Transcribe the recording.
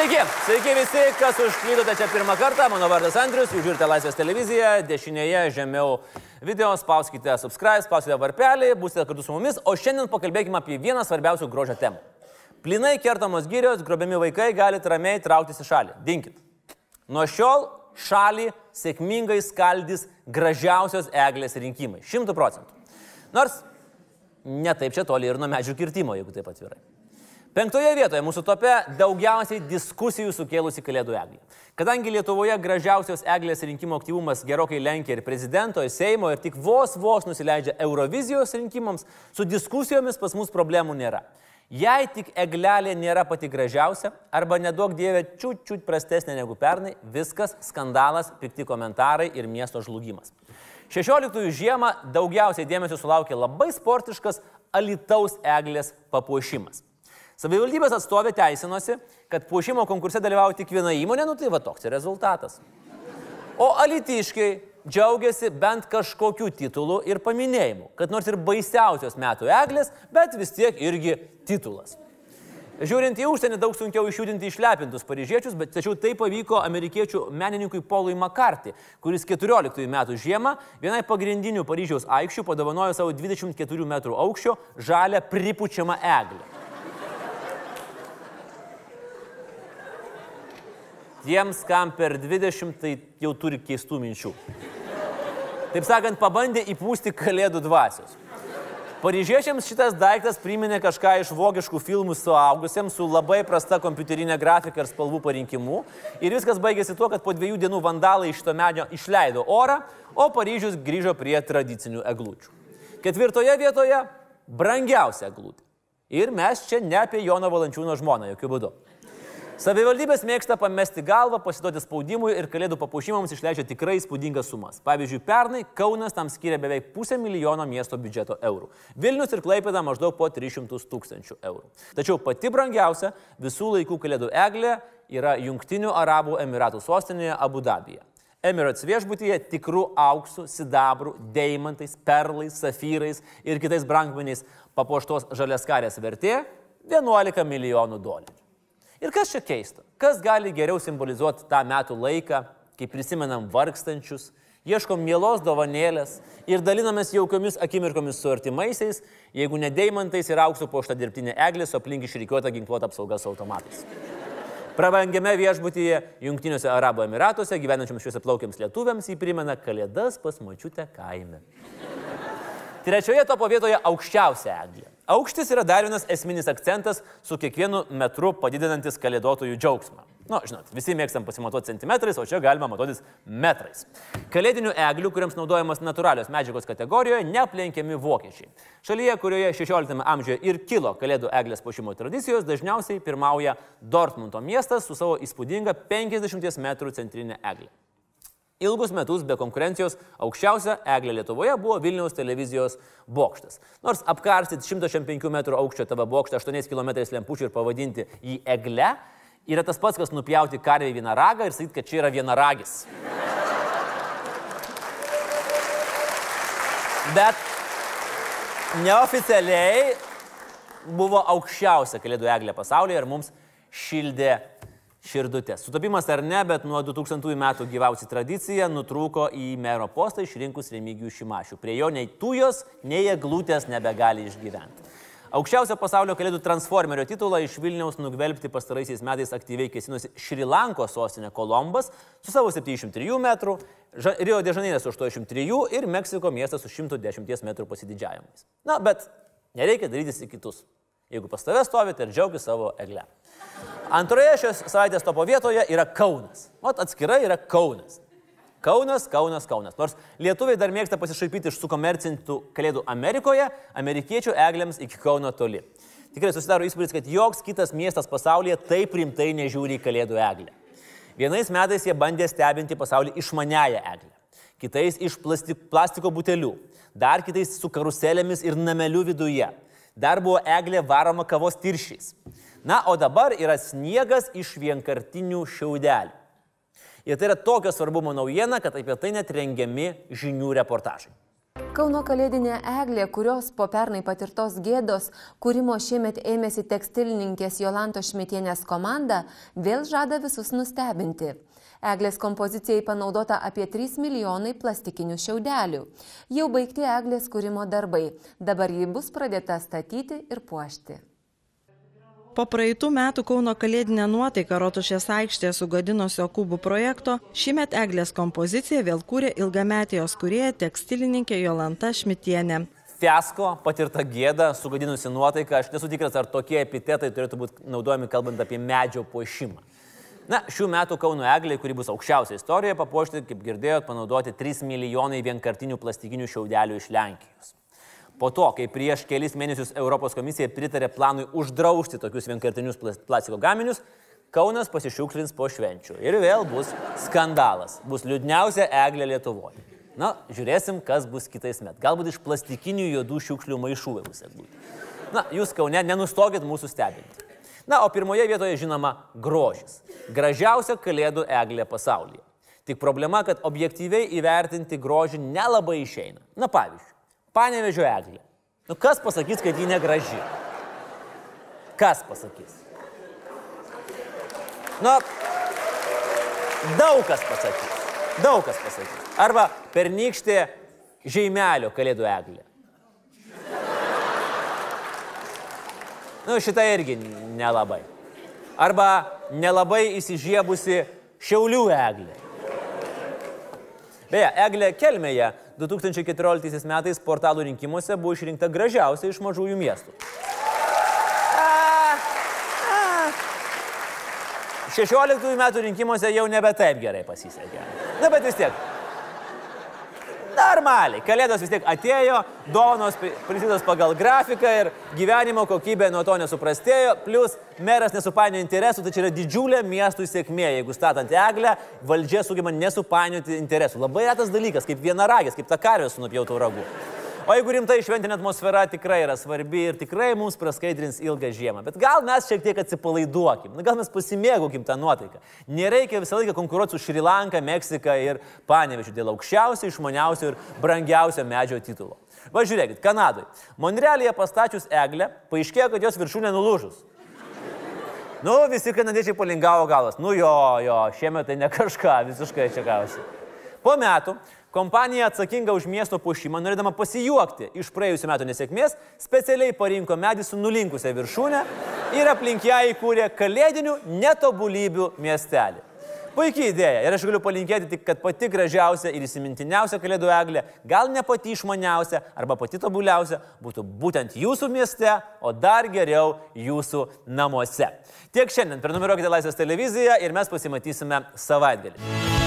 Sveiki, sveiki visi, kas užklydote čia pirmą kartą. Mano vardas Andrius, jūs žiūrite Laisvės televiziją, dešinėje žemiau video, spauskite subscribe, spauskite varpelį, būsite kartu su mumis, o šiandien pakalbėkime apie vieną svarbiausių grožio temų. Plinai kertamos gyrios, grobiami vaikai galite ramiai trauktis į šalį. Dinkit. Nuo šiol šalį sėkmingai skaldys gražiausios eglės rinkimai. Šimtų procentų. Nors netaip čia toli ir nuo medžių kirtimo, jeigu taip atvirai. Penktoje vietoje mūsų tope daugiausiai diskusijų sukėlusi Kalėdų eglė. Kadangi Lietuvoje gražiausios eglės rinkimo aktyvumas gerokai lenkia ir prezidento, ir Seimo, ir tik vos vos nusileidžia Eurovizijos rinkimams, su diskusijomis pas mus problemų nėra. Jei tik eglelė nėra pati gražiausia, arba nedaug dievė čiut čiut prastesnė negu pernai, viskas skandalas, pikti komentarai ir miesto žlugimas. 16 žiemą daugiausiai dėmesio sulaukė labai sportiškas Alitaus eglės papuošimas. Savivaldybės atstovė teisinosi, kad puošimo konkurse dalyvauja tik viena įmonė, nu tai va toks ir rezultatas. O alitiškiai džiaugiasi bent kažkokiu titulu ir paminėjimu, kad nors ir baisiausios metų eglės, bet vis tiek irgi titulas. Žiūrint į užsienį, daug sunkiau išjudinti išlepintus paryžiečius, bet tačiau tai pavyko amerikiečių menininkui Paului McCarthy, kuris 14 metų žiemą vienai pagrindinių Paryžiaus aikščių padovanojo savo 24 m aukščio žalę pripučiamą eglę. Tiems, kam per 20, tai jau turi keistų minčių. Taip sakant, pabandė įpūsti kalėdų dvasios. Paryžiečiams šitas daiktas priminė kažką iš vokiškų filmų suaugusiems su labai prasta kompiuterinė grafika ir spalvų parinkimu. Ir viskas baigėsi tuo, kad po dviejų dienų vandalai iš to medžio išleido orą, o Paryžius grįžo prie tradicinių eglučių. Ketvirtoje vietoje brangiausia eglutė. Ir mes čia ne apie Jono Valančiūno žmoną, jokių būdų. Savivaldybės mėgsta pamesti galvą, pasiduoti spaudimui ir kalėdų papuošimams išleidžia tikrai įspūdingas sumas. Pavyzdžiui, pernai Kaunas tam skiria beveik pusę milijono miesto biudžeto eurų. Vilnius ir Klaipėda maždaug po 300 tūkstančių eurų. Tačiau pati brangiausia visų laikų kalėdų eglė yra Junktinių Arabų Emiratų sostinėje Abu Dabija. Emirates viešbutyje tikrų auksų, sidabrų, deimantais, perlais, safyrais ir kitais brangmeniais papuoštos žaliaskarės vertė 11 milijonų dolerių. Ir kas čia keista? Kas gali geriau simbolizuoti tą metų laiką, kai prisimenam vargstančius, ieškom mielos dovanėlės ir dalinamės jaukiomis akimirkomis su artimaisiais, jeigu ne deimantais ir auksu poštą dirbtinė eglė, o aplink išrikiuota ginkluota apsauga su automatais. Prabangiame viešbutyje Junktiniuose Arabų Emiratuose gyvenančiams šiuose plaukiams lietuviams jį primena kalėdas pas mačiutę kaime. Trečioje topo vietoje aukščiausia eglė. Aukštis yra dar vienas esminis akcentas su kiekvienu metru padidinantis kalėdotojų džiaugsmą. Na, nu, žinot, visi mėgstam pasimatuoti centimetrais, o čia galima matuotis metrais. Kalėdinių eglių, kuriams naudojamas natūralios medžiagos kategorijoje, neaplenkiami vokiečiai. Šalyje, kurioje 16 amžiuje ir kilo kalėdų eglės puošimo tradicijos, dažniausiai pirmauja Dortmundo miestas su savo įspūdinga 50 m centrinė eglė. Ilgus metus be konkurencijos aukščiausia eglė Lietuvoje buvo Vilniaus televizijos bokštas. Nors apkarstyti 105 m aukščio tavo bokštą 8 km lempučių ir pavadinti jį egle, yra tas pats, kas nupjauti karvį vieną ragą ir sakyti, kad čia yra vienaragis. Bet neoficialiai buvo aukščiausia kalėdų eglė pasaulyje ir mums šildė širdutės. Sutapimas ar ne, bet nuo 2000 metų gyvausi tradicija nutrūko į mero postą išrinkus Remigijų Šimašių. Prie jo nei tujos, nei eglutės nebegali išgyventi. Aukščiausio pasaulio kalėdų transformerio titulą iš Vilniaus nugvelbti pastaraisiais metais aktyviai kesinosi Šrilankos sostinė Kolombas su savo 73 metrų, Rio de Žaneiras su 83 ir Meksiko miestas su 110 metrų pasididžiavimais. Na, bet nereikia darytis į kitus. Jeigu pas tave stovite ir džiaugiasi savo eglę. Antroje šios savaitės topo vietoje yra Kaunas. O atskirai yra Kaunas. Kaunas, Kaunas, Kaunas. Nors lietuviai dar mėgsta pasišaipyti iš sukomercintų kalėdų Amerikoje, amerikiečių eglėms iki Kauno toli. Tikrai susidaro įspūdis, kad joks kitas miestas pasaulyje taip rimtai nežiūri į kalėdų eglę. Vienais metais jie bandė stebinti pasaulį išmaniają eglę, kitais iš plastiko butelių, dar kitais su karuselėmis ir nameliu viduje. Dar buvo eglė varoma kavos tiršiais. Na, o dabar yra sniegas iš vienkartinių šiaudelių. Ir tai yra tokio svarbumo naujiena, kad apie tai net rengiami žinių reportažai. Kauno kalėdinė eglė, kurios po pernai patirtos gėdos kūrimo šiemet ėmėsi tekstilininkės Jolanto Šmitienės komanda, vėl žada visus nustebinti. Eglės kompozicijai panaudota apie 3 milijonai plastikinių šiaudelių. Jau baigti eglės kūrimo darbai. Dabar ji bus pradėta statyti ir puošti. Po praeitų metų Kauno kalėdinę nuotaiką Rotušės aikštėje sugadinusio kubų projekto, šimet Eglės kompoziciją vėl kūrė ilgametė jos kurėja tekstilininkė Jolanta Šmitienė. Fiasko, patirta gėda, sugadinusi nuotaiką, aš nesu tikras, ar tokie epitetai turėtų būti naudojami kalbant apie medžio puošimą. Na, šių metų Kauno eglė, kuri bus aukščiausia istorijoje, papuošti, kaip girdėjot, panaudoti 3 milijonai vienkartinių plastikinių šiaudelių iš Lenkijos. Po to, kai prieš kelis mėnesius Europos komisija pritarė planui uždrausti tokius vienkartinius plastiko gaminius, Kaunas pasišiukšlins po švenčių. Ir vėl bus skandalas. Bus liūdniausia eglė Lietuvoje. Na, žiūrėsim, kas bus kitais metais. Galbūt iš plastikinių juodų šiukšlių maišų bus būti. Na, jūs Kaune nenustokit mūsų stebinti. Na, o pirmoje vietoje žinoma grožis. Gražiausia kalėdų eglė pasaulyje. Tik problema, kad objektyviai įvertinti grožį nelabai išeina. Na, pavyzdžiui, Panevežio eglė. Nu kas pasakys, kad ji negraži? Kas pasakys? Nu, daug kas pasakys. Daug kas pasakys. Arba pernykštė žaimelio kalėdų eglė. Nu, šitą irgi nelabai. Arba nelabai įsižiebusi šiaulių eglė. Beje, eglė Kelmėje 2014 metais portalų rinkimuose buvo išrinkta gražiausia iš mažųjų miestų. 16 metų rinkimuose jau nebe taip gerai pasisekė. Na, bet vis tiek. Normaliai. Kalėdos vis tiek atėjo, dovanos prisidės pagal grafiką ir gyvenimo kokybė nuo to nesuprastėjo, plus meras nesupainiojo interesų, tai čia yra didžiulė miestų sėkmė. Jeigu statant eglę, valdžia sugeba nesupainioti interesų. Labai retas dalykas, kaip vienaragis, kaip ta karvė su nupjautų ragu. O jeigu rimtai šventinė atmosfera tikrai yra svarbi ir tikrai mums praskaidrins ilgą žiemą. Bet gal mes šiek tiek atsipalaiduokim, gal mes pasimėgaukim tą nuotaiką. Nereikia visą laiką konkuruoti su Šri Lanka, Meksika ir Panevežiu dėl aukščiausio, išmaniausio ir brangiausio medžio titulo. Va žiūrėkit, Kanadai. Monrealėje pastačius eglę, paaiškėjo, kad jos viršūnė nulūžus. Nu, visi kanadiečiai palingavo galas. Nu jo, jo, šiemet tai ne kažką, visiškai čia gausi. Po metų Kompanija atsakinga už miesto puošimą, norėdama pasijuokti iš praėjusių metų nesėkmės, specialiai parinko medį su nulinkusią viršūnę ir aplink ją įkūrė kalėdinių netobulybių miestelį. Puikiai idėja ir aš galiu palinkėti tik, kad pati gražiausia ir įsimintiniausia kalėdų eglė, gal ne pati išmaniausia arba pati tobuliausia, būtų būtent jūsų mieste, o dar geriau jūsų namuose. Tiek šiandien, prenumeruokite Laisvės televiziją ir mes pasimatysime savaitgalį.